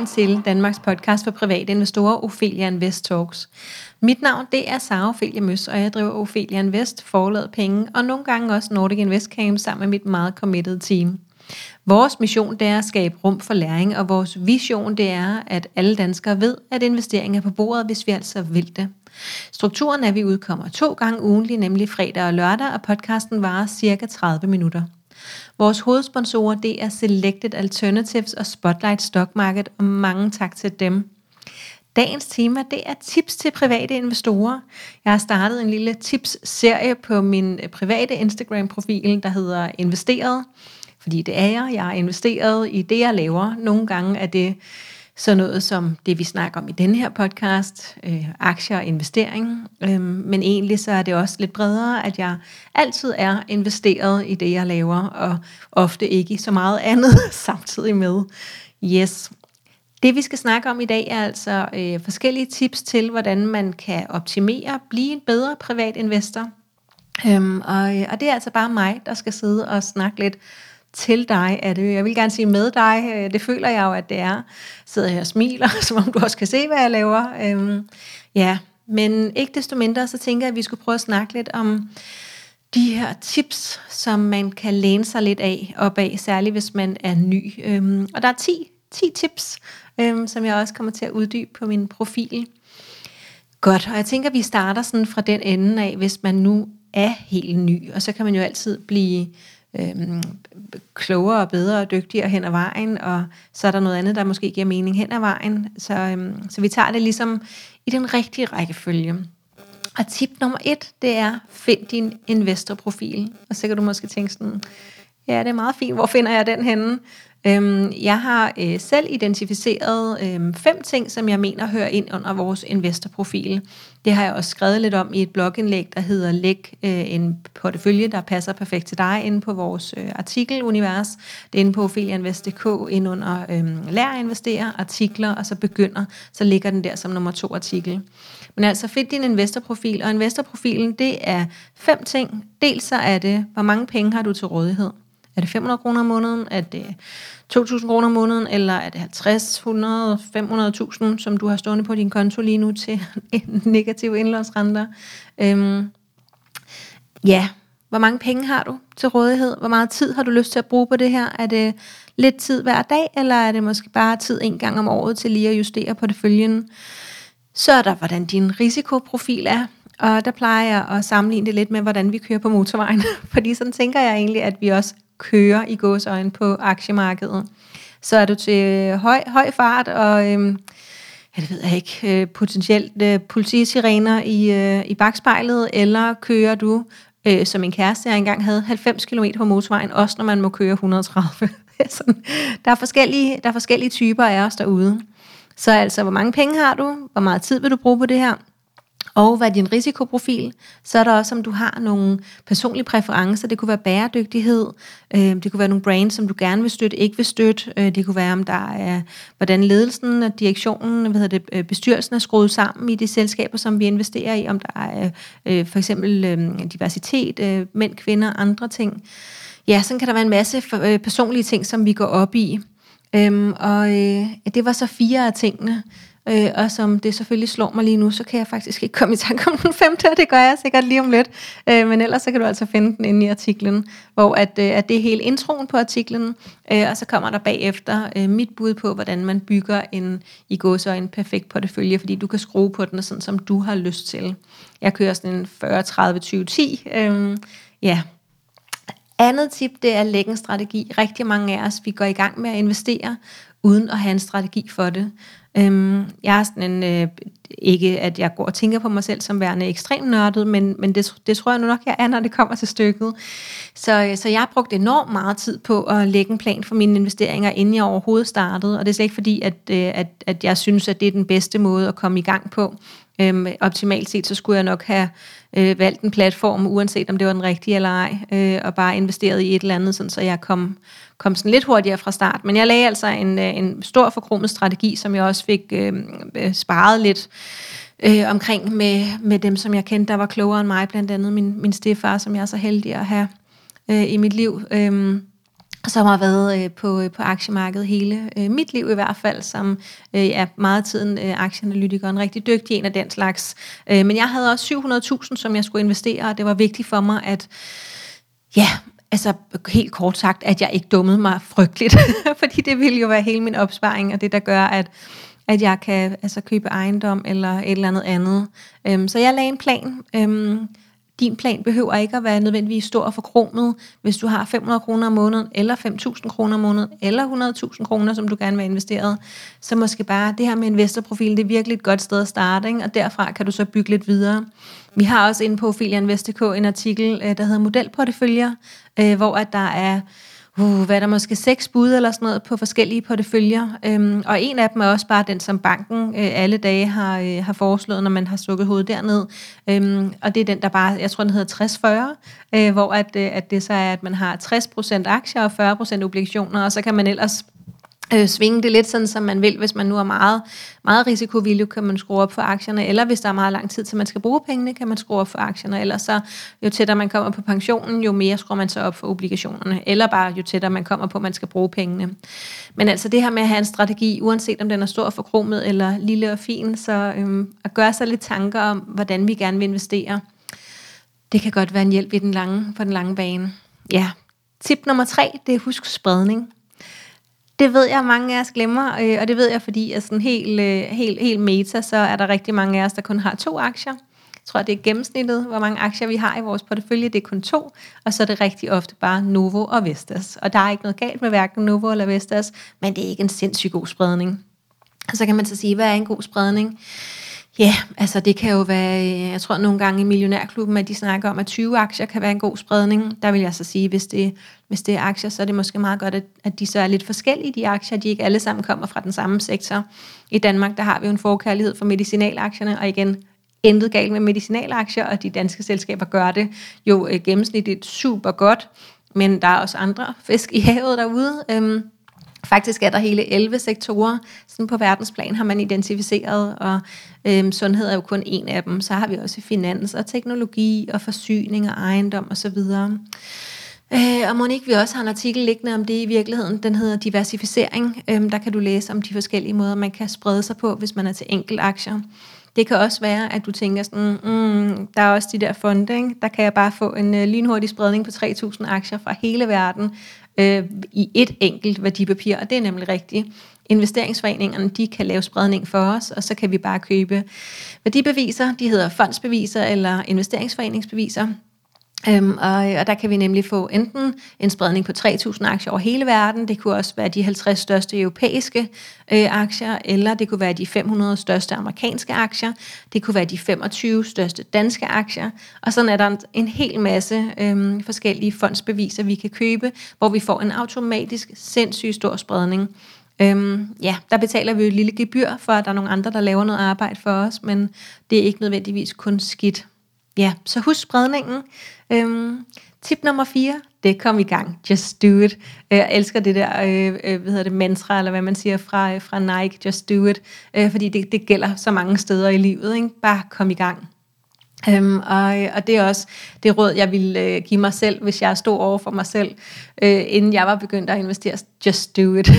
velkommen til Danmarks podcast for private investorer, Ophelia Invest Talks. Mit navn det er Sara Ophelia Møs, og jeg driver Ophelia Invest, forlad penge, og nogle gange også Nordic Invest Camp sammen med mit meget committed team. Vores mission det er at skabe rum for læring, og vores vision det er, at alle danskere ved, at investering er på bordet, hvis vi altså vil det. Strukturen er, at vi udkommer to gange ugentlig, nemlig fredag og lørdag, og podcasten varer cirka 30 minutter. Vores hovedsponsorer det er Selected Alternatives og Spotlight Stock Market, og mange tak til dem. Dagens tema det er tips til private investorer. Jeg har startet en lille tips-serie på min øh, private Instagram-profil, der hedder Investeret. Fordi det er jeg. Jeg har investeret i det, jeg laver. Nogle gange er det sådan noget som det, vi snakker om i denne her podcast, øh, aktier og investering. Øh, men egentlig så er det også lidt bredere, at jeg altid er investeret i det, jeg laver, og ofte ikke i så meget andet samtidig med. Yes. Det vi skal snakke om i dag er altså øh, forskellige tips til, hvordan man kan optimere, blive en bedre privat investor. Øhm, og, øh, og det er altså bare mig, der skal sidde og snakke lidt til dig er det. Jeg vil gerne sige med dig. Øh, det føler jeg jo, at det er. Sidder her og smiler, som om du også kan se, hvad jeg laver. Øhm, ja, men ikke desto mindre, så tænker jeg, at vi skulle prøve at snakke lidt om de her tips, som man kan læne sig lidt af op af, særligt hvis man er ny. Øhm, og der er 10, 10 tips, øhm, som jeg også kommer til at uddybe på min profil. Godt, og jeg tænker, at vi starter sådan fra den ende af, hvis man nu er helt ny, og så kan man jo altid blive øhm, klogere og bedre og dygtigere hen ad vejen, og så er der noget andet, der måske giver mening hen ad vejen. Så, øhm, så vi tager det ligesom i den rigtige rækkefølge. Og tip nummer et, det er, find din investorprofil. Og så kan du måske tænke sådan, ja, det er meget fint, hvor finder jeg den henne? Øhm, jeg har øh, selv identificeret øh, fem ting, som jeg mener hører ind under vores investorprofil. Det har jeg også skrevet lidt om i et blogindlæg, der hedder Læg øh, en portefølje, der passer perfekt til dig, inde på vores øh, artikelunivers. Det er inde på opheliainvest.dk, inde under øh, Lær at investere, artikler, og så begynder, så ligger den der som nummer to artikel. Men altså, find din investorprofil, og investorprofilen, det er fem ting. Dels så er det, hvor mange penge har du til rådighed? Er det 500 kroner om måneden? Er det 2.000 kroner om måneden? Eller er det 50, 100, 500.000, som du har stående på din konto lige nu til en negativ indlånsrenter? Øhm, ja, hvor mange penge har du til rådighed? Hvor meget tid har du lyst til at bruge på det her? Er det lidt tid hver dag, eller er det måske bare tid en gang om året til lige at justere på det følgende? Så er der, hvordan din risikoprofil er. Og der plejer jeg at sammenligne det lidt med, hvordan vi kører på motorvejen. Fordi sådan tænker jeg egentlig, at vi også kører i gåsøjne på aktiemarkedet. Så er du til høj, høj fart og... Øh, ja, det ved jeg ikke, øh, potentielt øh, politisirener i, øh, i bagspejlet, eller kører du, øh, som en kæreste jeg engang havde, 90 km på motorvejen, også når man må køre 130. der, er forskellige, der er forskellige typer af os derude. Så altså, hvor mange penge har du? Hvor meget tid vil du bruge på det her? Og hvad er din risikoprofil. Så er der også, om du har nogle personlige præferencer. Det kunne være bæredygtighed. Øh, det kunne være nogle brands, som du gerne vil støtte, ikke vil støtte. Øh, det kunne være, om der er, hvordan ledelsen og direktionen, hvad hedder det, øh, bestyrelsen er skruet sammen i de selskaber, som vi investerer i. Om der er øh, for eksempel øh, diversitet, mænd, kvinder, andre ting. Ja, så kan der være en masse personlige ting, som vi går op i. Øhm, og det var så fire af tingene. Øh, og som det selvfølgelig slår mig lige nu, så kan jeg faktisk ikke komme i tanke om den femte, og det gør jeg sikkert lige om lidt. Øh, men ellers så kan du altså finde den inde i artiklen, hvor at, øh, at det er hele introen på artiklen, øh, og så kommer der bagefter øh, mit bud på, hvordan man bygger en i så en perfekt portefølje, fordi du kan skrue på den sådan, som du har lyst til. Jeg kører sådan en 40-30-20-10. Øh, ja, andet tip, det er at lægge en strategi. Rigtig mange af os, vi går i gang med at investere, uden at have en strategi for det. Øhm, jeg er sådan en, øh, ikke at jeg går og tænker på mig selv som værende ekstremt nørdet, men, men det, det tror jeg nu nok, jeg er, når det kommer til stykket. Så, øh, så jeg har brugt enormt meget tid på at lægge en plan for mine investeringer, inden jeg overhovedet startede, og det er slet ikke fordi, at, øh, at, at jeg synes, at det er den bedste måde at komme i gang på. Øhm, optimalt set, så skulle jeg nok have øh, valgt en platform, uanset om det var den rigtige eller ej, øh, og bare investeret i et eller andet, sådan, så jeg kom, kom sådan lidt hurtigere fra start. Men jeg lagde altså en, øh, en stor forkromet strategi, som jeg også fik øh, øh, sparet lidt øh, omkring med, med dem, som jeg kendte, der var klogere end mig, blandt andet min, min stefar, som jeg er så heldig at have øh, i mit liv. Øh, som har været øh, på, øh, på aktiemarkedet hele øh, mit liv i hvert fald, som øh, er meget tiden øh, aktieanalytiker, en rigtig dygtig en af den slags. Øh, men jeg havde også 700.000, som jeg skulle investere, og det var vigtigt for mig, at ja, altså helt kort sagt, at jeg ikke dummede mig frygteligt, fordi det ville jo være hele min opsparing, og det der gør, at at jeg kan altså, købe ejendom eller et eller andet andet. Øhm, så jeg lagde en plan. Øhm, din plan behøver ikke at være nødvendigvis stor og forkronet, hvis du har 500 kroner om måneden, eller 5.000 kroner om måneden, eller 100.000 kroner, som du gerne vil have investeret. Så måske bare det her med investorprofil, det er virkelig et godt sted at starte, ikke? og derfra kan du så bygge lidt videre. Vi har også inde på Ophelia Invest.dk en artikel, øh, der hedder Modelporteføljer, øh, hvor at der er uh, hvad er der måske seks bud eller sådan noget på forskellige porteføljer. Øhm, og en af dem er også bare den, som banken øh, alle dage har, øh, har foreslået, når man har stukket hovedet derned. Øhm, og det er den, der bare, jeg tror, den hedder 60-40, øh, hvor at, øh, at det så er, at man har 60% aktier og 40% obligationer, og så kan man ellers øh, svinge det lidt sådan, som man vil. Hvis man nu er meget, meget risikovillig, kan man skrue op for aktierne, eller hvis der er meget lang tid til, man skal bruge pengene, kan man skrue op for aktierne. Ellers så, jo tættere man kommer på pensionen, jo mere skruer man så op for obligationerne. Eller bare, jo tættere man kommer på, at man skal bruge pengene. Men altså det her med at have en strategi, uanset om den er stor og forkromet, eller lille og fin, så øhm, at gøre sig lidt tanker om, hvordan vi gerne vil investere, det kan godt være en hjælp i den lange, på den lange bane. Ja, tip nummer tre, det er husk spredning. Det ved jeg, mange af os glemmer, øh, og det ved jeg, fordi at sådan helt, øh, helt, helt meta, så er der rigtig mange af os, der kun har to aktier. Jeg tror, det er gennemsnittet, hvor mange aktier vi har i vores portefølje. Det er kun to, og så er det rigtig ofte bare Novo og Vestas. Og der er ikke noget galt med hverken Novo eller Vestas, men det er ikke en sindssygt god spredning. Og så kan man så sige, hvad er en god spredning? Ja, altså det kan jo være, øh, jeg tror nogle gange i Millionærklubben, at de snakker om, at 20 aktier kan være en god spredning. Der vil jeg så sige, hvis det, hvis det er aktier, så er det måske meget godt, at, at de så er lidt forskellige, de aktier, de ikke alle sammen kommer fra den samme sektor. I Danmark, der har vi jo en forkærlighed for medicinalaktierne, og igen, intet galt med medicinalaktier, og de danske selskaber gør det jo øh, gennemsnitligt super godt, men der er også andre fisk i havet derude. Øhm, Faktisk er der hele 11 sektorer, sådan på verdensplan har man identificeret, og øhm, sundhed er jo kun en af dem. Så har vi også finans og teknologi og forsyning og ejendom osv. Øh, og må ikke vi også har en artikel liggende om det i virkeligheden. Den hedder diversificering. Øhm, der kan du læse om de forskellige måder, man kan sprede sig på, hvis man er til enkelt aktier. Det kan også være, at du tænker sådan, mm, der er også de der fonde, ikke? der kan jeg bare få en øh, lynhurtig spredning på 3.000 aktier fra hele verden øh, i et enkelt værdipapir, og det er nemlig rigtigt. Investeringsforeningerne, de kan lave spredning for os, og så kan vi bare købe værdibeviser, de hedder fondsbeviser eller investeringsforeningsbeviser, Øhm, og, og der kan vi nemlig få enten en spredning på 3.000 aktier over hele verden, det kunne også være de 50 største europæiske øh, aktier, eller det kunne være de 500 største amerikanske aktier, det kunne være de 25 største danske aktier, og sådan er der en, en hel masse øhm, forskellige fondsbeviser, vi kan købe, hvor vi får en automatisk sindssygt stor spredning. Øhm, ja, der betaler vi jo et lille gebyr for, at der er nogle andre, der laver noget arbejde for os, men det er ikke nødvendigvis kun skidt. Ja, så husk spredningen. Øhm, tip nummer 4, det kom i gang. Just do it. Øh, jeg elsker det der, øh, øh, hvad hedder det, mantra, eller hvad man siger fra, øh, fra Nike, just do it. Øh, fordi det, det gælder så mange steder i livet. Ikke? Bare kom i gang. Øhm, og, øh, og det er også det råd, jeg ville øh, give mig selv, hvis jeg stod over for mig selv, øh, inden jeg var begyndt at investere. Just do it.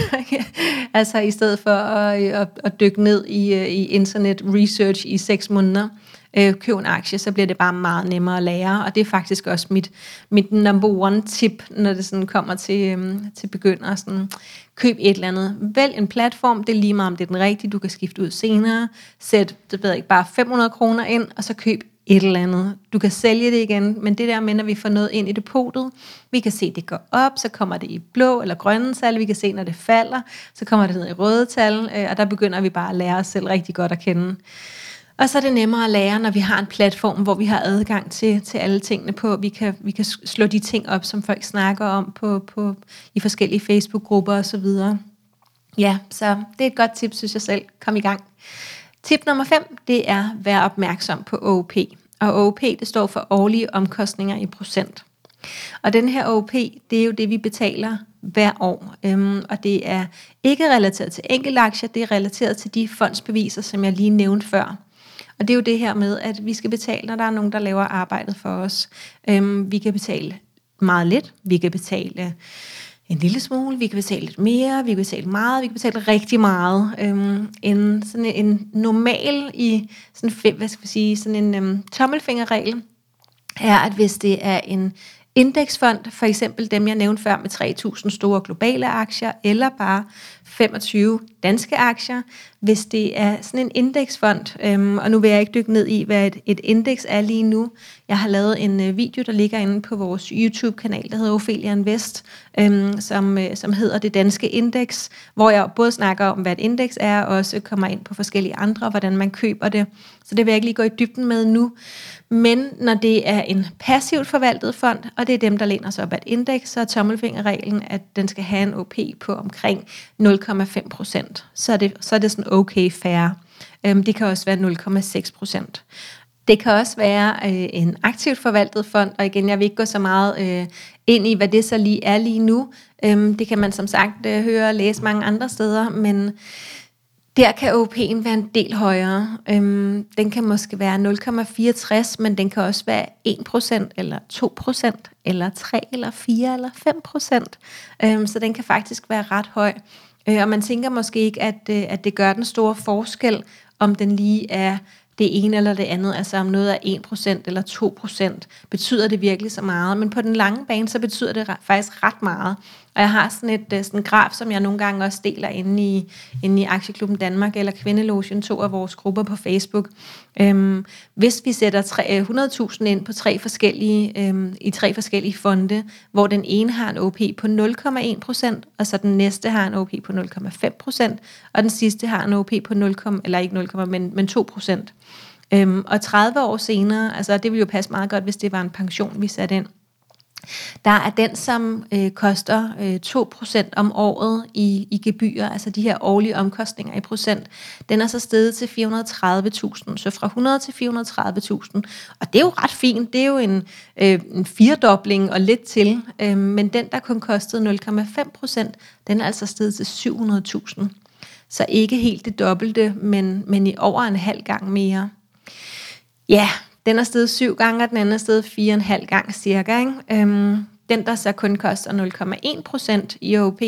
altså i stedet for at, at, at dykke ned i, i internet research i seks måneder, øh, køb en aktie, så bliver det bare meget nemmere at lære, og det er faktisk også mit, mit number one tip, når det sådan kommer til, øh, til begynder, Sådan, køb et eller andet. Vælg en platform, det er lige meget om det er den rigtige, du kan skifte ud senere. Sæt, det ved jeg ikke, bare 500 kroner ind, og så køb et eller andet. Du kan sælge det igen, men det der med, når vi får noget ind i depotet, vi kan se, at det går op, så kommer det i blå eller grønne tal, vi kan se, når det falder, så kommer det ned i røde tal, øh, og der begynder vi bare at lære os selv rigtig godt at kende. Og så er det nemmere at lære, når vi har en platform, hvor vi har adgang til, til alle tingene på. Vi kan, vi kan slå de ting op, som folk snakker om på, på, i forskellige Facebook-grupper osv. Ja, så det er et godt tip, synes jeg selv. Kom i gang. Tip nummer 5, det er at være opmærksom på OP. Og OP, det står for årlige omkostninger i procent. Og den her OP, det er jo det, vi betaler hver år. Øhm, og det er ikke relateret til enkeltaktier, det er relateret til de fondsbeviser, som jeg lige nævnte før. Og det er jo det her med, at vi skal betale, når der er nogen, der laver arbejdet for os. Øhm, vi kan betale meget lidt. Vi kan betale øh, en lille smule, vi kan betale lidt mere, vi kan betale meget, vi kan betale rigtig meget. Øhm, en, sådan en normal i sådan, hvad skal vi sige, sådan en øhm, tommelfingerregel er, at hvis det er en indeksfond, for eksempel dem, jeg nævnte før med 3.000 store globale aktier, eller bare 25 danske aktier, hvis det er sådan en indeksfond. Øhm, og nu vil jeg ikke dykke ned i, hvad et, et indeks er lige nu. Jeg har lavet en øh, video, der ligger inde på vores YouTube-kanal, der hedder Ophelia Invest, øhm, som, øh, som hedder Det Danske Indeks, hvor jeg både snakker om, hvad et indeks er, og også kommer ind på forskellige andre, hvordan man køber det. Så det vil jeg ikke lige gå i dybden med nu. Men når det er en passivt forvaltet fond, og det er dem, der læner sig op af et indeks, så er tommelfingerreglen, at den skal have en OP på omkring 0,5 procent. Så, er det, så er det sådan okay fair. Øhm, det kan også være 0,6 procent. Det kan også være øh, en aktivt forvaltet fond, og igen, jeg vil ikke gå så meget øh, ind i, hvad det så lige er lige nu. Øhm, det kan man som sagt øh, høre og læse mange andre steder, men der kan OP'en være en del højere. Øhm, den kan måske være 0,64, men den kan også være 1% eller 2% eller 3 eller 4 eller 5%. Øhm, så den kan faktisk være ret høj. Øh, og man tænker måske ikke, at, øh, at det gør den store forskel, om den lige er det ene eller det andet, altså om noget er 1% eller 2%, betyder det virkelig så meget. Men på den lange bane, så betyder det faktisk ret meget. Og jeg har sådan et øh, sådan graf, som jeg nogle gange også deler inde i, inde i Aktieklubben Danmark eller Kvindelogen, to af vores grupper på Facebook. Øhm, hvis vi sætter 100.000 øh, ind på tre forskellige, øhm, i tre forskellige fonde, hvor den ene har en OP på 0,1 procent, og så den næste har en OP på 0,5 procent, og den sidste har en OP på 0, eller ikke 0, men, men 2 procent. Øhm, og 30 år senere, altså det ville jo passe meget godt, hvis det var en pension, vi satte ind, der er den, som øh, koster øh, 2% om året i, i gebyrer, altså de her årlige omkostninger i procent, den er så steget til 430.000, så fra 100 til 430.000. Og det er jo ret fint, det er jo en, øh, en firedobling og lidt til, øh, men den, der kun kostede 0,5%, den er altså steget til 700.000. Så ikke helt det dobbelte, men, men i over en halv gang mere. Ja, den er steget syv gange, og den anden er steget fire og en halv gang cirka. Ikke? Øhm, den, der så kun koster 0,1 procent i OP,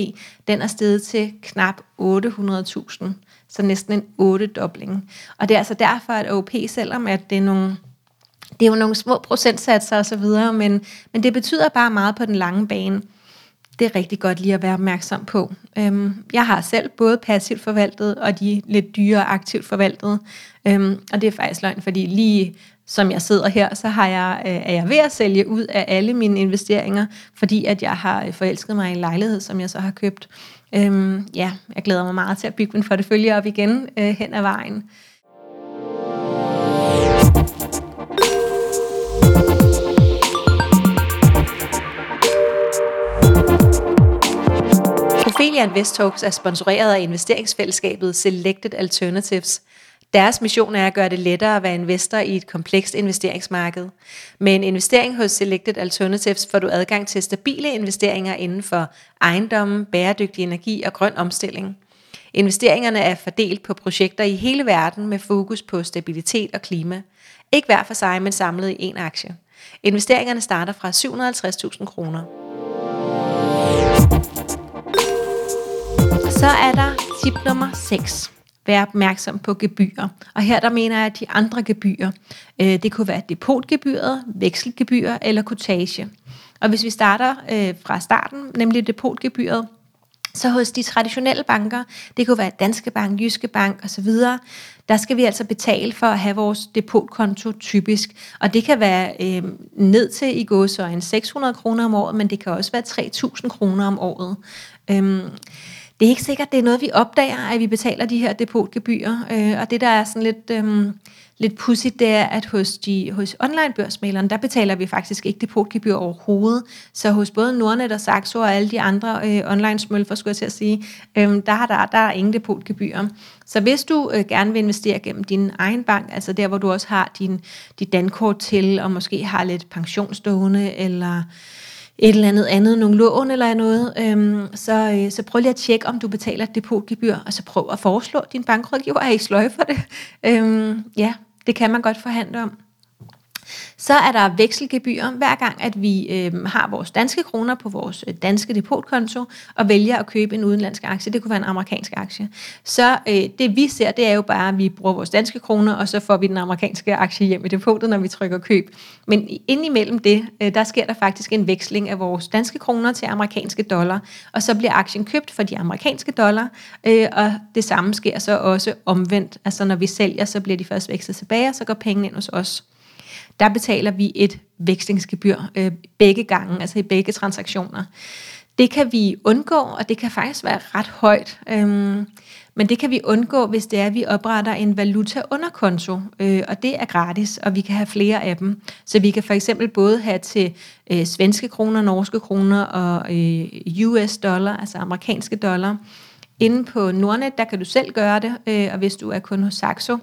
den er steget til knap 800.000. Så næsten en 8 dobling. Og det er altså derfor, at OP, selvom at det er nogle det er jo nogle små procentsatser og så videre, men, men det betyder bare meget på den lange bane. Det er rigtig godt lige at være opmærksom på. Øhm, jeg har selv både passivt forvaltet og de lidt dyre aktivt forvaltet. Øhm, og det er faktisk løgn, fordi lige som jeg sidder her, så har jeg, øh, er jeg ved at sælge ud af alle mine investeringer, fordi at jeg har øh, forelsket mig i en lejlighed, som jeg så har købt. Øhm, ja, jeg glæder mig meget til at bygge min portefølje op igen øh, hen ad vejen. Ophelia Invest Talks er sponsoreret af investeringsfællesskabet Selected Alternatives – deres mission er at gøre det lettere at være investor i et komplekst investeringsmarked. Med en investering hos Selected Alternatives får du adgang til stabile investeringer inden for ejendommen, bæredygtig energi og grøn omstilling. Investeringerne er fordelt på projekter i hele verden med fokus på stabilitet og klima. Ikke hver for sig, men samlet i én aktie. Investeringerne starter fra 750.000 kroner. Så er der tip nummer 6 være opmærksom på gebyrer. Og her der mener jeg, at de andre gebyrer, øh, det kunne være depotgebyret, vekselgebyr eller kotage. Og hvis vi starter øh, fra starten, nemlig depotgebyret, så hos de traditionelle banker, det kunne være Danske Bank, Jyske Bank osv., der skal vi altså betale for at have vores depotkonto typisk. Og det kan være øh, ned til i en 600 kroner om året, men det kan også være 3.000 kroner om året. Øhm, det er ikke sikkert, det er noget, vi opdager, at vi betaler de her depotgebyrer. Øh, og det, der er sådan lidt, øh, lidt pudsigt, det er, at hos, de, hos online-børsmalerne, der betaler vi faktisk ikke depotgebyr overhovedet. Så hos både Nordnet og Saxo og alle de andre øh, online-smølfer, skulle jeg til at sige, øh, der, har der, der er ingen depotgebyrer. Så hvis du øh, gerne vil investere gennem din egen bank, altså der, hvor du også har din, dit dankort til, og måske har lidt pensionsstående, eller et eller andet andet, nogle lån eller noget, øhm, så, øh, så prøv lige at tjekke, om du betaler et depotgebyr, og så prøv at foreslå din bankrådgiver, at I sløjfer det. Øhm, ja, det kan man godt forhandle om. Så er der vekselgebyr, hver gang at vi øh, har vores danske kroner på vores øh, danske depotkonto og vælger at købe en udenlandsk aktie, det kunne være en amerikansk aktie. Så øh, det vi ser, det er jo bare, at vi bruger vores danske kroner, og så får vi den amerikanske aktie hjem i depotet, når vi trykker køb. Men indimellem det, øh, der sker der faktisk en veksling af vores danske kroner til amerikanske dollar, og så bliver aktien købt for de amerikanske dollar, øh, og det samme sker så også omvendt. Altså når vi sælger, så bliver de først vekslet tilbage, og så går pengene ind hos os der betaler vi et vekslingsgebyr øh, begge gange, altså i begge transaktioner. Det kan vi undgå, og det kan faktisk være ret højt. Øhm, men det kan vi undgå, hvis det er, at vi opretter en valuta-underkonto, øh, og det er gratis, og vi kan have flere af dem. Så vi kan for eksempel både have til øh, svenske kroner, norske kroner og øh, US dollar, altså amerikanske dollar. Inde på Nordnet, der kan du selv gøre det, øh, og hvis du er kun hos Saxo,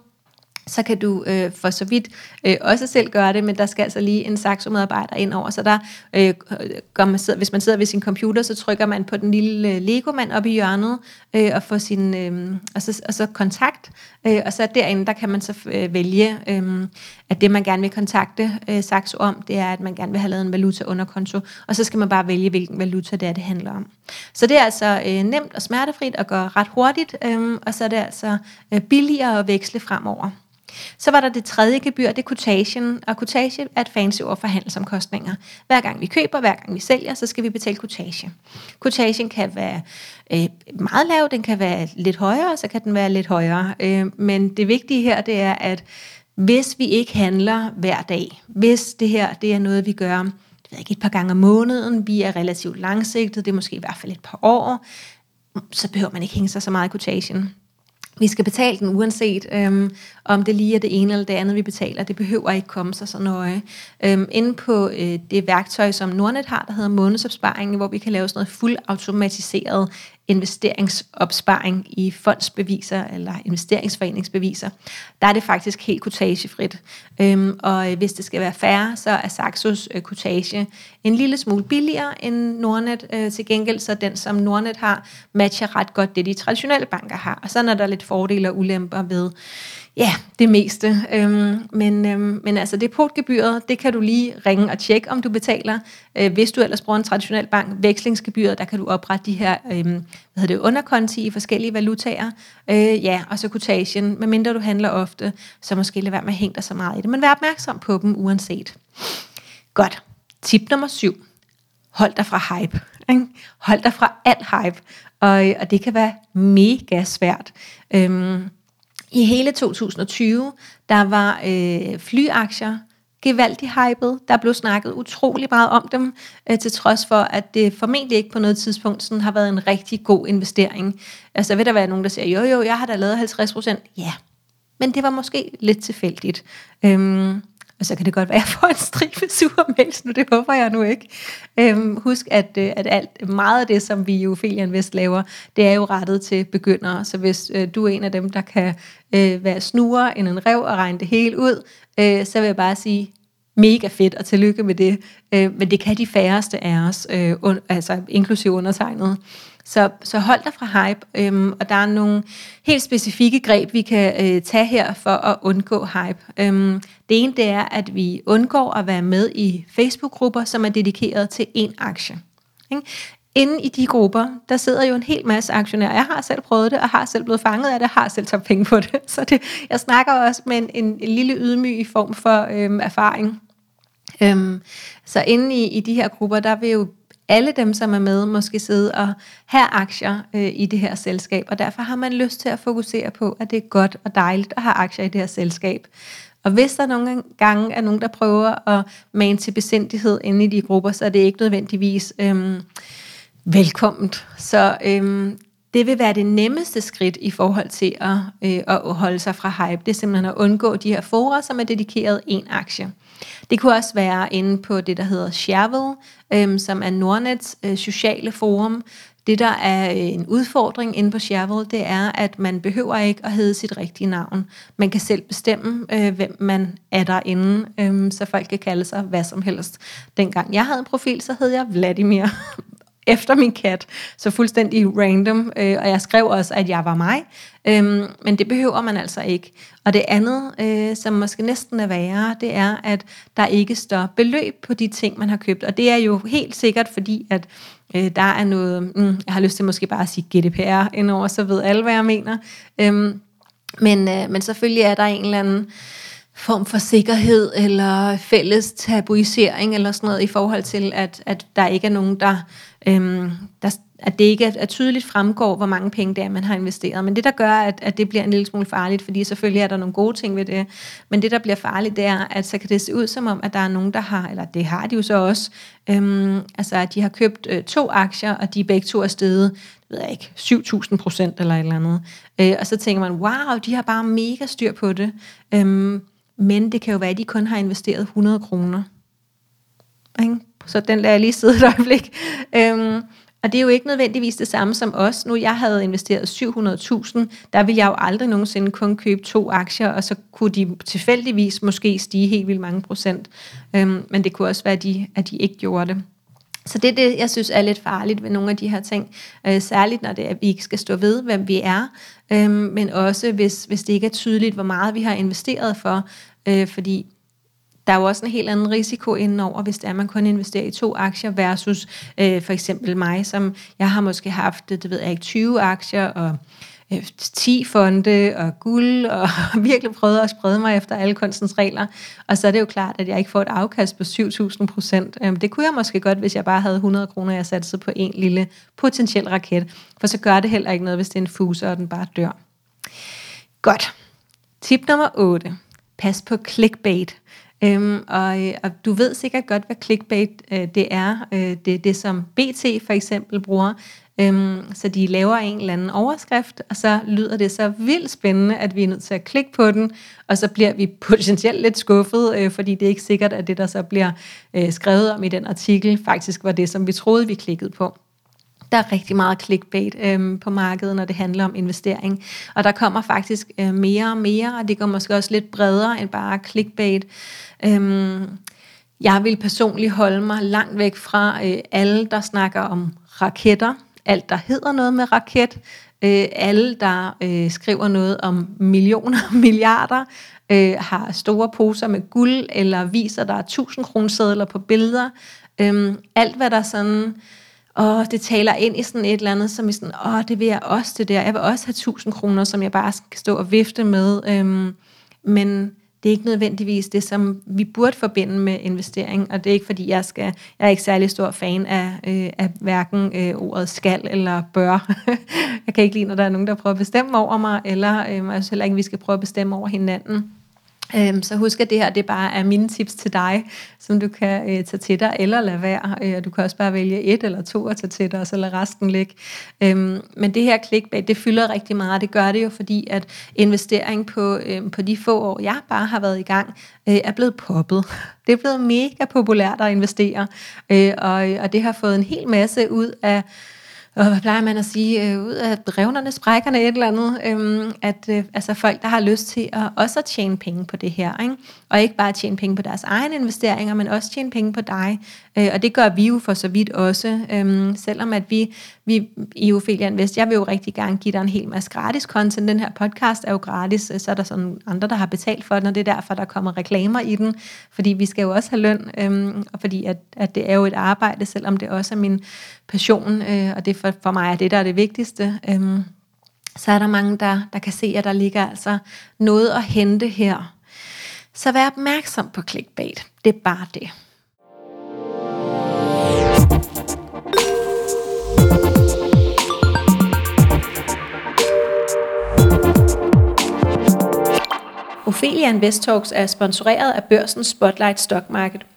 så kan du øh, for så vidt øh, også selv gøre det, men der skal altså lige en Saxo-medarbejder ind over. Så der, øh, går man, hvis man sidder ved sin computer, så trykker man på den lille øh, Lego-mand oppe i hjørnet, øh, og, får sin, øh, og, så, og så kontakt, øh, og så derinde, der kan man så øh, vælge, øh, at det man gerne vil kontakte øh, Saxo om, det er, at man gerne vil have lavet en valuta under konto, og så skal man bare vælge, hvilken valuta det er, det handler om. Så det er altså øh, nemt og smertefrit og går ret hurtigt, øh, og så er det altså øh, billigere at veksle fremover. Så var der det tredje gebyr, det er kutagen, og kutage er et fancy ord for handelsomkostninger. Hver gang vi køber, hver gang vi sælger, så skal vi betale kutage. Kutagen kan være øh, meget lav, den kan være lidt højere, så kan den være lidt højere. Øh, men det vigtige her, det er, at hvis vi ikke handler hver dag, hvis det her det er noget, vi gør det ved ikke, et par gange om måneden, vi er relativt langsigtet, det er måske i hvert fald et par år, så behøver man ikke hænge sig så meget i kutagen vi skal betale den uanset, øhm, om det lige er det ene eller det andet, vi betaler. Det behøver ikke komme sig så nøje. Øhm, inde på øh, det værktøj, som Nordnet har, der hedder månedsopsparing, hvor vi kan lave sådan noget fuldautomatiseret investeringsopsparing i fondsbeviser eller investeringsforeningsbeviser, der er det faktisk helt kutagefrit. Øhm, og øh, hvis det skal være færre, så er Saxos øh, kutage en lille smule billigere end Nordnet. Øh, til gengæld så den, som Nordnet har, matcher ret godt det, de traditionelle banker har. Og så er der lidt fordele og ulemper ved Ja, det meste. Øhm, men, øhm, men altså depotgebyret, det kan du lige ringe og tjekke, om du betaler. Øh, hvis du ellers bruger en traditionel bank, vekslingsgebyret, der kan du oprette de her øhm, hvad hedder det, underkonti i forskellige valutaer. Øh, ja, og så kutagen, Medmindre du handler ofte, så måske lade være med at hænge dig så meget i det. Men vær opmærksom på dem uanset. Godt. Tip nummer syv. Hold dig fra hype. Ikke? Hold dig fra alt hype. Og, og det kan være mega svært. Øhm, i hele 2020, der var øh, flyaktier gevaldigt hypet. Der blev snakket utrolig meget om dem, øh, til trods for, at det formentlig ikke på noget tidspunkt sådan, har været en rigtig god investering. Altså vil der være nogen, der siger, jo jo, jeg har da lavet 50 procent. Ja, men det var måske lidt tilfældigt. Øhm, og så kan det godt være, at jeg får en stribe sure mails nu, det håber jeg nu ikke. Øhm, husk, at, øh, at alt, meget af det, som vi i Ophelia Invest laver, det er jo rettet til begyndere. Så hvis øh, du er en af dem, der kan øh, være snure end en rev og regne det hele ud, øh, så vil jeg bare sige, mega fedt, og tillykke med det. Øh, men det kan de færreste af os, øh, un, altså inklusive undertegnet. Så, så hold dig fra hype, øhm, og der er nogle helt specifikke greb, vi kan øh, tage her for at undgå hype. Øhm, det ene det er, at vi undgår at være med i Facebook-grupper, som er dedikeret til én aktie. Ikke? Inden i de grupper, der sidder jo en hel masse aktionærer. Jeg har selv prøvet det, og har selv blevet fanget af det, har selv taget penge på det. Så det, jeg snakker også med en, en, en lille ydmyg form for øhm, erfaring. Øhm, så inde i, i de her grupper, der vil jo alle dem, som er med, måske sidde og have aktier øh, i det her selskab, og derfor har man lyst til at fokusere på, at det er godt og dejligt at have aktier i det her selskab. Og hvis der nogle gange er nogen, der prøver at mane til besindighed inde i de grupper, så er det ikke nødvendigvis øhm, velkomment. Så øhm, det vil være det nemmeste skridt i forhold til at, øh, at holde sig fra hype. Det er simpelthen at undgå de her fora, som er dedikeret en aktie. Det kunne også være inde på det, der hedder Shareville, øhm, som er Nordnets øh, sociale forum. Det, der er øh, en udfordring inde på Shareville, det er, at man behøver ikke at hedde sit rigtige navn. Man kan selv bestemme, øh, hvem man er derinde, øh, så folk kan kalde sig hvad som helst. Dengang jeg havde en profil, så hed jeg Vladimir. efter min kat, så fuldstændig random, øh, og jeg skrev også, at jeg var mig, øhm, men det behøver man altså ikke. Og det andet, øh, som måske næsten er værre, det er, at der ikke står beløb på de ting, man har købt, og det er jo helt sikkert, fordi at øh, der er noget, mm, jeg har lyst til måske bare at sige GDPR indover, så ved alle, hvad jeg mener, øhm, men, øh, men selvfølgelig er der en eller anden form for sikkerhed eller fælles tabuisering eller sådan noget i forhold til, at, at der ikke er nogen, der, øhm, der at det ikke er, tydeligt fremgår, hvor mange penge det er, man har investeret. Men det, der gør, at, at det bliver en lille smule farligt, fordi selvfølgelig er der nogle gode ting ved det, men det, der bliver farligt, det er, at så kan det se ud som om, at der er nogen, der har, eller det har de jo så også, øhm, altså at de har købt øh, to aktier, og de begge to er steget, ved jeg ikke, 7.000 procent eller et eller andet. Øh, og så tænker man, wow, de har bare mega styr på det. Øhm, men det kan jo være, at de kun har investeret 100 kroner. Så den lader jeg lige sidde et øjeblik. Øhm, og det er jo ikke nødvendigvis det samme som os. Nu jeg havde investeret 700.000, der ville jeg jo aldrig nogensinde kun købe to aktier, og så kunne de tilfældigvis måske stige helt vildt mange procent. Øhm, men det kunne også være, at de, at de ikke gjorde det. Så det er det, jeg synes er lidt farligt ved nogle af de her ting. Øh, særligt når det er, at vi ikke skal stå ved, hvem vi er, øhm, men også hvis, hvis det ikke er tydeligt, hvor meget vi har investeret for. Øh, fordi der er jo også en helt anden risiko indenover, hvis det er, at man kun investerer i to aktier versus øh, for eksempel mig, som jeg har måske haft, det ved jeg ikke, 20 aktier og øh, 10 fonde og guld, og virkelig prøvet at sprede mig efter alle kunstens regler. Og så er det jo klart, at jeg ikke får et afkast på 7.000 procent. Øhm, det kunne jeg måske godt, hvis jeg bare havde 100 kroner, jeg satte på en lille potentiel raket. For så gør det heller ikke noget, hvis det er en fuser, og den bare dør. Godt. Tip nummer 8. Pas på clickbait. Øhm, og, øh, og du ved sikkert godt, hvad clickbait øh, det er. Øh, det er det, som BT for eksempel bruger. Øhm, så de laver en eller anden overskrift, og så lyder det så vildt spændende, at vi er nødt til at klikke på den, og så bliver vi potentielt lidt skuffet, øh, fordi det er ikke sikkert, at det, der så bliver øh, skrevet om i den artikel, faktisk var det, som vi troede, vi klikkede på. Der er rigtig meget clickbait øhm, på markedet, når det handler om investering. Og der kommer faktisk øh, mere og mere, og det går måske også lidt bredere end bare clickbait. Øhm, jeg vil personligt holde mig langt væk fra øh, alle, der snakker om raketter. Alt, der hedder noget med raket. Øh, alle, der øh, skriver noget om millioner og milliarder, øh, har store poser med guld, eller viser, der er 1000 kronesedler på billeder. Øh, alt, hvad der sådan og det taler ind i sådan et eller andet, som i sådan, åh, det vil jeg også, det der. Jeg vil også have 1000 kroner, som jeg bare skal stå og vifte med. Øhm, men det er ikke nødvendigvis det, som vi burde forbinde med investering, og det er ikke fordi, jeg skal, jeg er ikke særlig stor fan af, øh, af hverken øh, ordet skal eller bør. jeg kan ikke lide, når der er nogen, der prøver at bestemme over mig, eller øh, jeg synes heller ikke, at vi skal prøve at bestemme over hinanden. Øhm, så husk, at det her det bare er mine tips til dig, som du kan øh, tage til dig eller lade være. Øh, du kan også bare vælge et eller to at tage til dig, og så lade resten ligge. Øhm, men det her clickbait, det fylder rigtig meget. Det gør det jo, fordi at investering på, øh, på de få år, jeg bare har været i gang, øh, er blevet poppet. Det er blevet mega populært at investere, øh, og, og det har fået en hel masse ud af og hvad plejer man at sige, øh, ud af revnerne, sprækkerne, et eller andet, øh, at øh, altså folk, der har lyst til at også at tjene penge på det her, ikke? og ikke bare tjene penge på deres egne investeringer, men også tjene penge på dig. Øh, og det gør vi jo for så vidt også, øh, selvom at vi, vi i Ophelia Invest, jeg vil jo rigtig gerne give dig en hel masse gratis content. Den her podcast er jo gratis, øh, så er der sådan andre, der har betalt for den, og det er derfor, der kommer reklamer i den, fordi vi skal jo også have løn, øh, og fordi at, at det er jo et arbejde, selvom det også er min passion, øh, og det for, for mig er det, der er det vigtigste. Øh, så er der mange, der, der kan se, at der ligger altså noget at hente her. Så vær opmærksom på clickbait. Det er bare det. Ophelia Invest Talks er sponsoreret af børsens Spotlight Stock Market –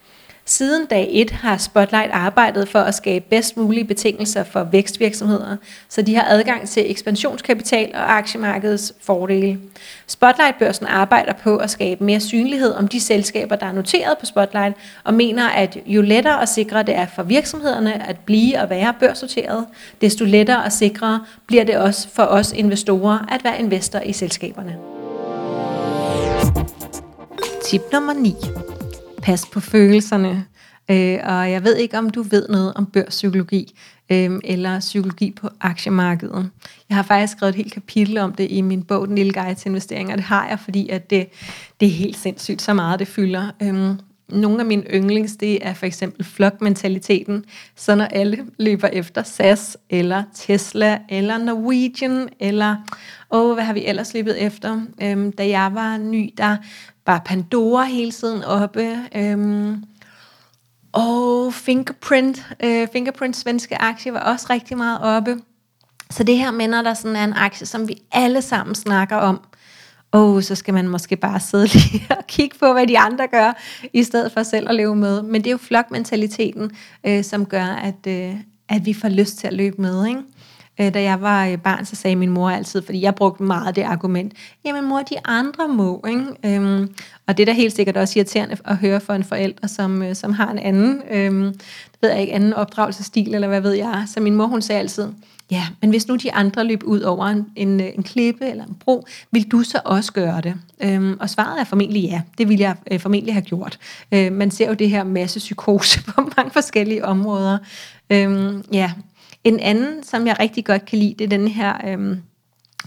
Siden dag 1 har Spotlight arbejdet for at skabe bedst mulige betingelser for vækstvirksomheder, så de har adgang til ekspansionskapital og aktiemarkedets fordele. Spotlight-børsen arbejder på at skabe mere synlighed om de selskaber, der er noteret på Spotlight, og mener, at jo lettere og sikre det er for virksomhederne at blive og være børsnoteret, desto lettere og sikrere bliver det også for os investorer at være investor i selskaberne. Tip nummer 9 passe på følelserne. Øh, og jeg ved ikke, om du ved noget om børspsykologi øh, eller psykologi på aktiemarkedet. Jeg har faktisk skrevet et helt kapitel om det i min bog, Den lille guide til investeringer. Det har jeg, fordi at det, det er helt sindssygt, så meget det fylder. Øh, nogle af mine yndlings, det er for eksempel flokmentaliteten. Så når alle løber efter SAS, eller Tesla, eller Norwegian, eller åh, hvad har vi ellers løbet efter? Øhm, da jeg var ny, der var Pandora hele tiden oppe. Øhm, og Fingerprint, øh, Fingerprint svenske aktie var også rigtig meget oppe. Så det her minder der sådan er en aktie, som vi alle sammen snakker om, oh, så skal man måske bare sidde lige og kigge på, hvad de andre gør, i stedet for selv at leve med. Men det er jo flokmentaliteten, øh, som gør, at, øh, at vi får lyst til at løbe med. Ikke? Øh, da jeg var øh, barn, så sagde min mor altid, fordi jeg brugte meget det argument, jamen mor, de andre må. Ikke? Øhm, og det er da helt sikkert også irriterende at høre for en forælder, som, øh, som har en anden, øhm, ved jeg ikke, anden opdragelsesstil, eller hvad ved jeg. Så min mor, hun sagde altid, Ja, men hvis nu de andre løb ud over en, en, en klippe eller en bro, vil du så også gøre det? Øhm, og svaret er formentlig ja. Det vil jeg øh, formentlig have gjort. Øh, man ser jo det her masse psykose på mange forskellige områder. Øhm, ja. En anden, som jeg rigtig godt kan lide, det er den her... Øhm,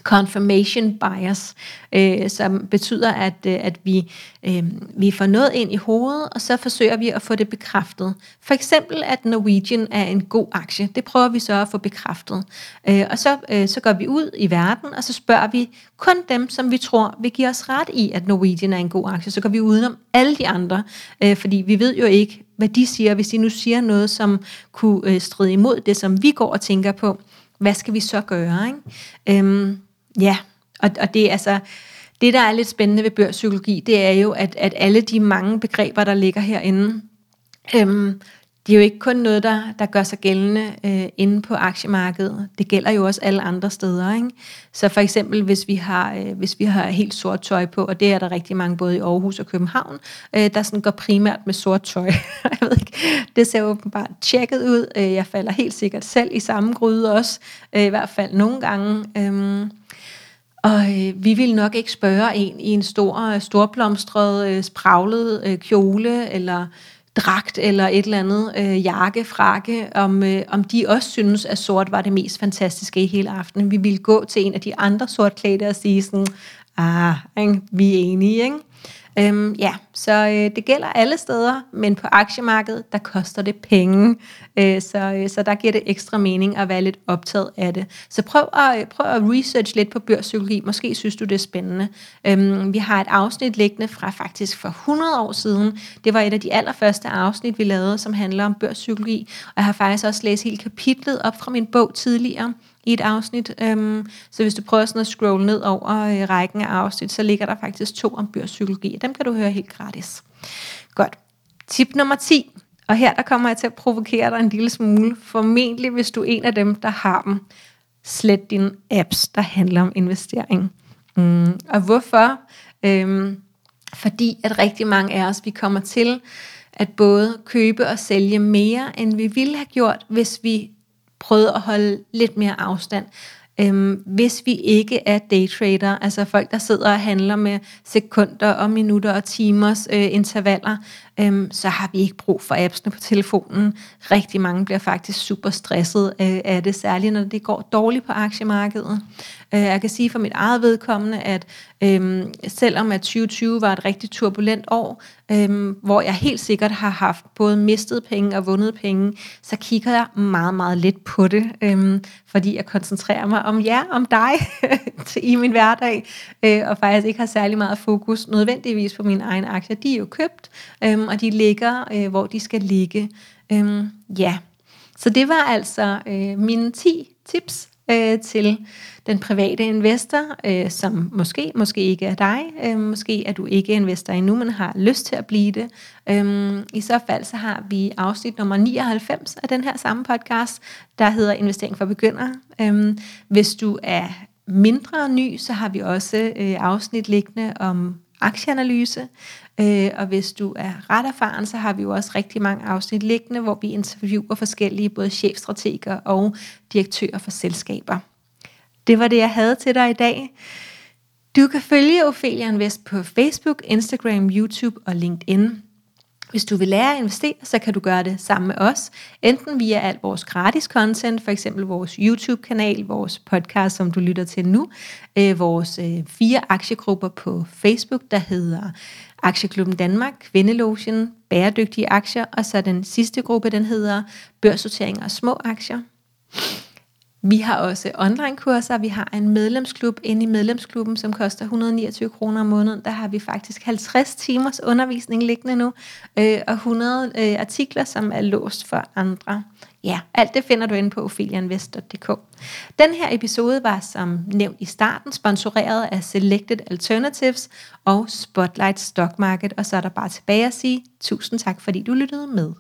confirmation bias, øh, som betyder, at, øh, at vi, øh, vi får noget ind i hovedet, og så forsøger vi at få det bekræftet. For eksempel, at Norwegian er en god aktie. Det prøver vi så at få bekræftet. Øh, og så, øh, så går vi ud i verden, og så spørger vi kun dem, som vi tror vil give os ret i, at Norwegian er en god aktie. Så går vi udenom alle de andre, øh, fordi vi ved jo ikke, hvad de siger, hvis de nu siger noget, som kunne øh, stride imod det, som vi går og tænker på. Hvad skal vi så gøre? Ikke? Øhm, Ja, og, og det er altså... Det, der er lidt spændende ved børspsykologi, det er jo, at, at alle de mange begreber, der ligger herinde, øhm, det er jo ikke kun noget, der, der gør sig gældende øh, inde på aktiemarkedet. Det gælder jo også alle andre steder. Ikke? Så for eksempel, hvis vi, har, øh, hvis vi har helt sort tøj på, og det er der rigtig mange både i Aarhus og København, øh, der sådan går primært med sort tøj. jeg ved ikke, det ser åbenbart tjekket ud. Øh, jeg falder helt sikkert selv i samme gryde også, øh, i hvert fald nogle gange. Øh, og øh, vi vil nok ikke spørge en i en stor, øh, storblomstret, øh, spraglet øh, kjole, eller dragt, eller et eller andet øh, jakke, frakke, om, øh, om de også synes, at sort var det mest fantastiske i hele aftenen. Vi ville gå til en af de andre sortklædte og sige sådan, ah, ikke? vi er enige, ikke? Øhm, ja, så øh, det gælder alle steder, men på aktiemarkedet, der koster det penge. Øh, så, øh, så der giver det ekstra mening at være lidt optaget af det. Så prøv at, øh, prøv at research lidt på børspsykologi. Måske synes du, det er spændende. Øhm, vi har et afsnit liggende fra faktisk for 100 år siden. Det var et af de allerførste afsnit, vi lavede, som handler om børspsykologi. Og jeg har faktisk også læst hele kapitlet op fra min bog tidligere i et afsnit. Øhm, så hvis du prøver sådan at scrolle ned over øh, rækken af afsnit, så ligger der faktisk to om børspsykologi. Dem kan du høre helt gratis. Godt. Tip nummer 10. Og her der kommer jeg til at provokere dig en lille smule. Formentlig hvis du er en af dem, der har dem. Slet dine apps, der handler om investering. Mm. Og hvorfor? Øhm, fordi at rigtig mange af os, vi kommer til at både købe og sælge mere, end vi ville have gjort, hvis vi prøvet at holde lidt mere afstand. Øhm, hvis vi ikke er daytrader, altså folk, der sidder og handler med sekunder og minutter og timers øh, intervaller, øhm, så har vi ikke brug for appsene på telefonen. Rigtig mange bliver faktisk super stresset øh, af det, særligt når det går dårligt på aktiemarkedet. Øh, jeg kan sige for mit eget vedkommende, at øh, selvom at 2020 var et rigtig turbulent år, øh, hvor jeg helt sikkert har haft både mistet penge og vundet penge, så kigger jeg meget, meget lidt på det, øh, fordi jeg koncentrerer mig om jer, om dig i min hverdag, øh, og faktisk ikke har særlig meget fokus nødvendigvis på mine egne aktier. De er jo købt, øh, og de ligger, øh, hvor de skal ligge. Øh, ja, så det var altså øh, mine 10 tips øh, til den private investor, øh, som måske, måske ikke er dig, øh, måske er du ikke investor endnu, men har lyst til at blive det. Øh, I så fald så har vi afsnit nummer 99 af den her samme podcast, der hedder Investering for Begyndere. Øh, hvis du er mindre ny, så har vi også øh, afsnit liggende om aktieanalyse. Øh, og hvis du er ret erfaren, så har vi jo også rigtig mange afsnit liggende, hvor vi interviewer forskellige både chefstrateger og direktører for selskaber. Det var det, jeg havde til dig i dag. Du kan følge Ophelia Invest på Facebook, Instagram, YouTube og LinkedIn. Hvis du vil lære at investere, så kan du gøre det sammen med os, enten via alt vores gratis content, for eksempel vores YouTube-kanal, vores podcast, som du lytter til nu, øh, vores øh, fire aktiegrupper på Facebook, der hedder Aktieklubben Danmark, Kvindelogen, Bæredygtige Aktier, og så den sidste gruppe, den hedder Børssortering og Små Aktier. Vi har også online-kurser. Vi har en medlemsklub inde i medlemsklubben, som koster 129 kroner om måneden. Der har vi faktisk 50 timers undervisning liggende nu, øh, og 100 øh, artikler, som er låst for andre. Ja, alt det finder du inde på ophelianvest.dk. Den her episode var som nævnt i starten sponsoreret af Selected Alternatives og Spotlight Stock Market, og så er der bare tilbage at sige tusind tak, fordi du lyttede med.